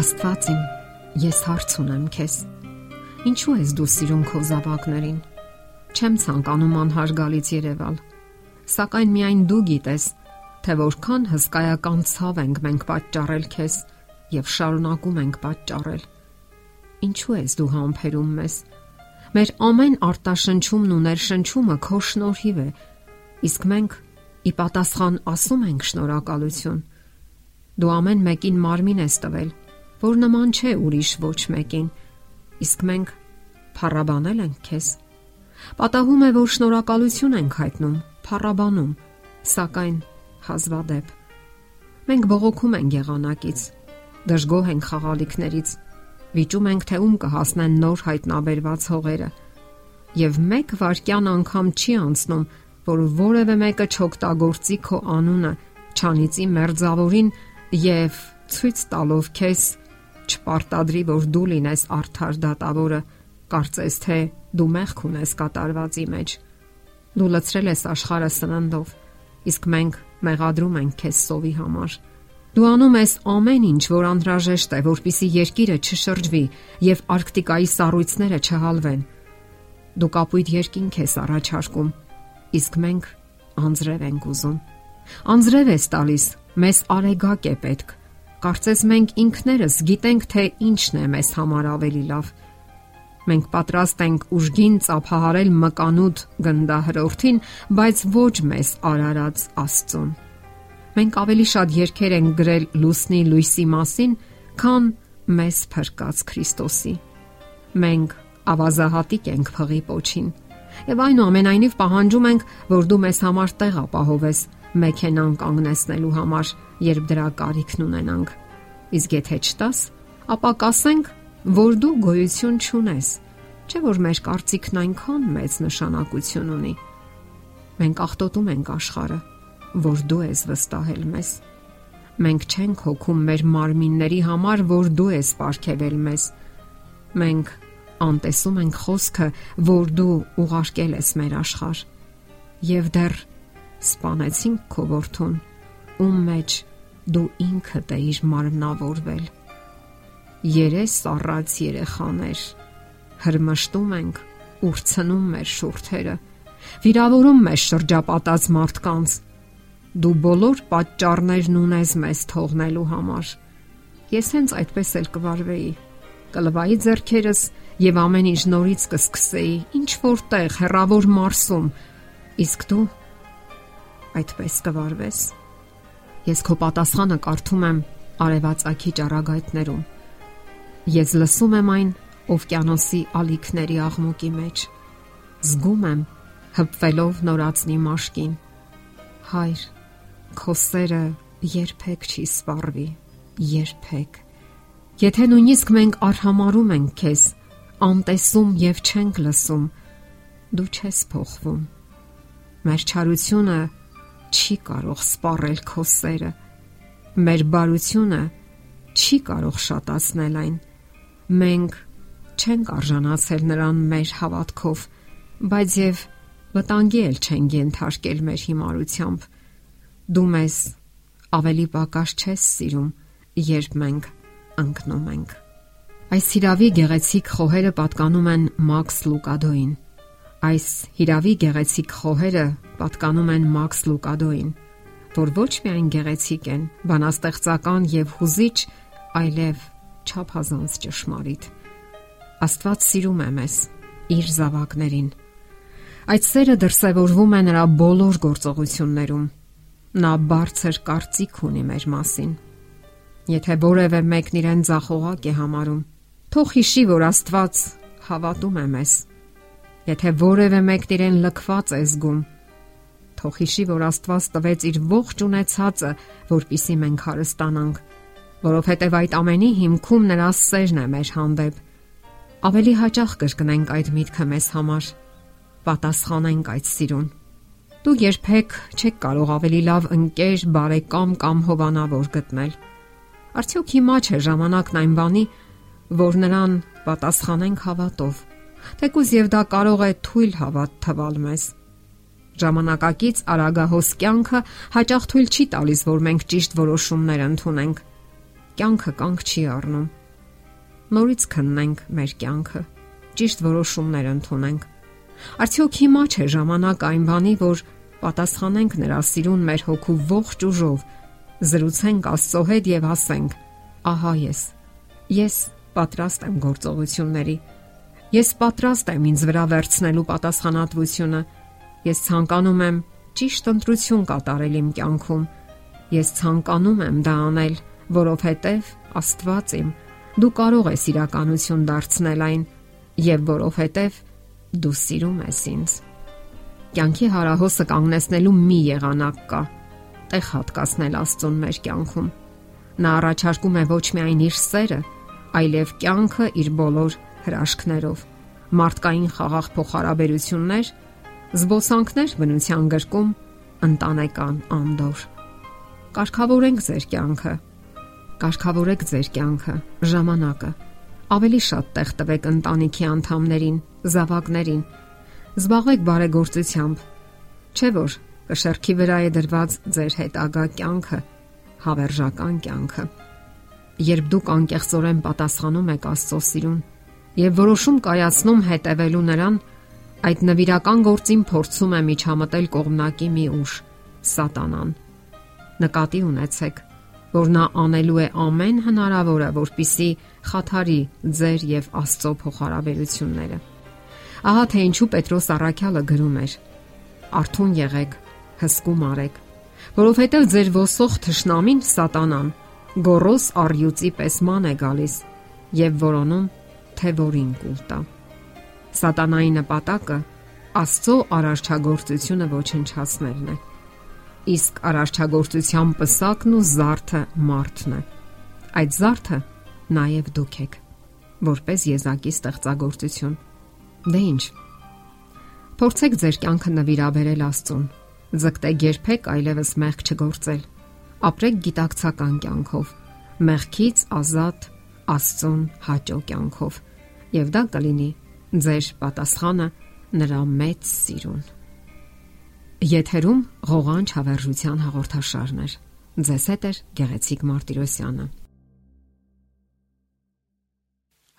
Աստված իմ, ես հարց ունեմ քեզ։ Ինչու ես դու սիրուն քո զավակներին։ Չեմ ցանկանում անհարգալից Երևալ, սակայն միայն դու գիտես, թե որքան հսկայական ցավ ենք մենք պատճառել քեզ եւ շարունակում ենք պատճառել։ Ինչու ես դու համբերում մեզ։ Մեր ամեն արտաշնչումն ու ներշնչումը քո շնորհիվ է, իսկ մենք ի պատասխան ասում ենք շնորհակալություն։ Դու ամեն մեկին մարմին ես տվել որ նման չէ ուրիշ ոչ մեկին։ Իսկ մենք փառաբանել ենք քեզ։ Պատահում է, որ շնորհակալություն ենք հայտնում, փառաբանում, սակայն հազվադեպ մենք բողոքում ենք եղանակից, դժգոհ ենք խաղալիքներից, վիճում ենք, թե ում կհասնեն նոր հայտնաբերված հողերը։ Եվ մեկ վարքյան անգամ չի անցնում, որ որևէ մեկը չօգտագործի քո անունը, չանիծի մերձավորին եւ ցույց տալով քեզ չպարտադրի, որ դու լինես արդար դատավորը, կարծես թե դու մեղք ունես կատարվածի մեջ։ Դու լցրել ես աշխարհը սննդով, իսկ մենք մեղադրում ենք քեզ սովի համար։ Դու անում ես ամեն ինչ, որ անհրաժեշտ է, որpիսի երկիրը չշրջվի եւ Արկտիկայի սառույցները չհալվեն։ Դու կապույտ երկինք ես առաջարկում, իսկ մենք անձրև ենք ուզում։ Անձրև ես տալիս, մեզ արեգակ է պետք Կարծես մենք ինքներս գիտենք, թե ինչն է մեզ համար ավելի լավ։ Մենք պատրաստ ենք ուժգին ծափահարել մկանուտ գնդահրորդին, բայց ոչ մեզ արարած Աստծուն։ Մենք ավելի շատ երկեր ենք գրել լուսնի լույսի մասին, քան մեզ փրկած Քրիստոսի։ Մենք ավազահատիկ ենք փղի պոչին։ Եվ այնուամենայնիվ պահանջում ենք, որ դու մեզ համար տեղ ապահովես մեքենան կանգնեցնելու համար, երբ դրա կարիքն ունենանք։ Իսկ եթե չտաս, ապա կասենք, որ դու գոյություն չունես, չէ՞ որ մեր կարծիքն այնքան մեծ նշանակություն ունի։ Մենք ախտոտում ենք աշխարը, որ դու ես վստահել մեզ։ Մենք չենք հոգում մեր մարմինների համար, որ դու ես ապարգևել մեզ։ Մենք անտեսում ենք խոսքը, որ դու ուղարկել ես մեր աշխարհ։ Եվ դեռ սپانեցինք քո որդուն, ում մեջ դու ինքդ էիր մարմնավորվել։ Երես առած երեխաներ հրմշտում ենք ուրցնում մեր շուրթերը, վիրավորում մեր շրջապատած մարդկանց։ Դու բոլոր պատճառներն ունես մեզ թողնելու համար։ Ես հենց այդպես էլ կվարվեի կլվայի зерքերս եւ ամեն ինչ նորից կսկսեի ինչ որտեղ հերավոր մարսում իսկ դու այդպես կվարվես։ Ես քո պատասխանը կարդում եմ արևածագի ճառագայթներում։ Ես լսում եմ այն օվկիանոսի ալիքների աղմուկի մեջ։ Զգում եմ հպվելով նորածնի մաշկին։ Հայր, քո սերը երբեք չի սպառվի, երբեք։ Եթե նույնիսկ մենք արհամարում ենք քեզ, անտեսում եւ չենք լսում, դու չես փոխվում։ Մեր չարությունը չի կարող սպառել քո սերը։ Մեր բարությունը չի կարող շատացնել այն։ Մենք չենք արժանացել նրան մեր հավատքով, բայց եւ վտանգի էլ չենք ենթարկել մեր հիմարությամբ։ Դու մեզ ավելի պակաս չես սիրում, երբ մենք ընկնում ենք։ Այս հիրավի գեղեցիկ խոհերը պատկանում են Մաքս Լուկադոին։ Այս հիրավի գեղեցիկ խոհերը պատկանում են Մաքս Լուկադոին, որ ոչ միայն գեղեցիկ են, բանաստեղծական եւ հուզիչ, այլև չափազանց ճշմարիտ։ Աստված սիրում է մեզ, իր զավակներին։ Այդ սերը դրսևորվում է նրա բոլոր գործողություններում։ Նա բարձր կարծիք ունի մեր մասին։ Եթե որևէ մեկն իրեն ցախողակ է համարում, թող հիշի, որ Աստված հավատում է մեզ Եթե որևէ մեկն իրեն լքված է զգում, թող հիշի, որ Աստված տվեց իր ողջ ունեցածը, որpիսի մենք հարստանանք, որովհետև այդ ամենի հիմքում նրա սերն է մեր հանդեպ։ Ավելի հաճախ կրկնենք այդ միտքը մեզ համար, պատասխանենք այդ սիրուն։ Դու երբեք չեք կարող ավելի լավ ընկեր, բարեկամ կամ հովանավոր գտնել։ Արդյոք հիմա չէ ժամանակն այն բանի, որ նրան պատասխանենք հավատով Թեկուզ եւ դա կարող է թույլ հավատ թվալ մեզ։ Ժամանակակից արագահոս կյանքը հաճախ թույլ չի տալիս, որ մենք ճիշտ որոշումներ ընդունենք։ կյանքը կանգ չի առնում։ Նորից քննենք մեր կյանքը, ճիշտ որոշումներ ընդունենք։ Արդյոք հիմա չէ ժամանակ այն բանի, որ պատասխանենք նրա սիրուն մեր հոգու ողջ ուժով, զրուցենք Աստծո հետ եւ ասենք. Ահա ես։ Ես պատրաստ եմ գործողությունների։ Ես պատրաստ եմ ինձ վրա վերցնելու պատասխանատվությունը։ Ես ցանկանում եմ ճիշտ ընտրություն կատարել իմ կյանքում։ Ես ցանկանում եմ դա անել, որովհետև Աստված իմ դու կարող ես իրականություն դարձնել այն եւ որովհետեւ դու սիրում ես ինձ։ Կյանքի հարահոսը կանգնեցնելու մի եղանակ կա՝ տեղ հատկացնել Աստծուն մեր կյանքում։ Նա առաջարկում է ոչ միայն իր սերը, այլև կյանքը իր բոլոր հրաշքներով։ Մարդկային խաղաղ փոխհարաբերություններ, զբոսանքներ բնության գրկում, ընտանեկան անդոր։ Կարգավորենք ձեր կյանքը Կարգավորեք ձեր կյանքը, ժամանակը։ Ավելի շատ տեղ տվեք ընտանիքի անդամներին, զավակներին։ Զբաղվեք բարեգործությամբ։ Չէ՞ որ կշերքի վրա է դրված ձեր հետագա կյանքը, հավերժական կյանքը։ Երբ դուք անկեղծորեն պատասխանում եք Աստծո սիրուն եւ որոշում կայացնում հետևելու նրան, այդ նվիրական գործին փորձում է միջամտել կողմնակի մի ուժ՝ սատանան։ Նկատի ունեցեք որ նա անելու է ամեն հնարավորը, որպիսի խաթարի ձեր եւ Աստծո փոխհարաբերությունները։ Ահա թե ինչու Պետրոս Առաքյալը գրում էր. Արթուն եղեք, հսկում արեք, որովհետև ձեր ոսող թշնամին Սատանան գորոս արյուծի պես ման է գալիս եւ որոնում թե որին կուլտա։ Սատանայի նպատակը Աստծո արարչագործությունը ոչնչացնելն է իսկ արարչագործության պսակն ու զարթը մարդն է։ Այդ զարթը նաև դուք եք, որպես եզակի ստեղծագործություն։ Դե ի՞նչ։ Փորձեք ձեր կյանքը նվիրաբերել Աստծուն։ Ձգտեք երբեք այլևս մեղք չգործել։ Ապրեք գիտակցական կյանքով, մեղքից ազատ Աստծուն հաճո կյանքով։ Եվ դա կլինի ձեր պատասխանը նրա մեծ սիրուն։ Եթերում ղողանջ հավերժության հաղորդաշարն է։ Ձեզ հետ է Գեղեցիկ Մարտիրոսյանը։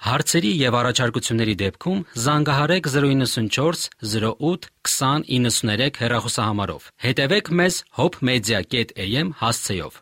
Հարցերի եւ առաջարկությունների դեպքում զանգահարեք 094 08 2093 հեռախոսահամարով։ Հետևեք մեզ hopmedia.am հասցեով։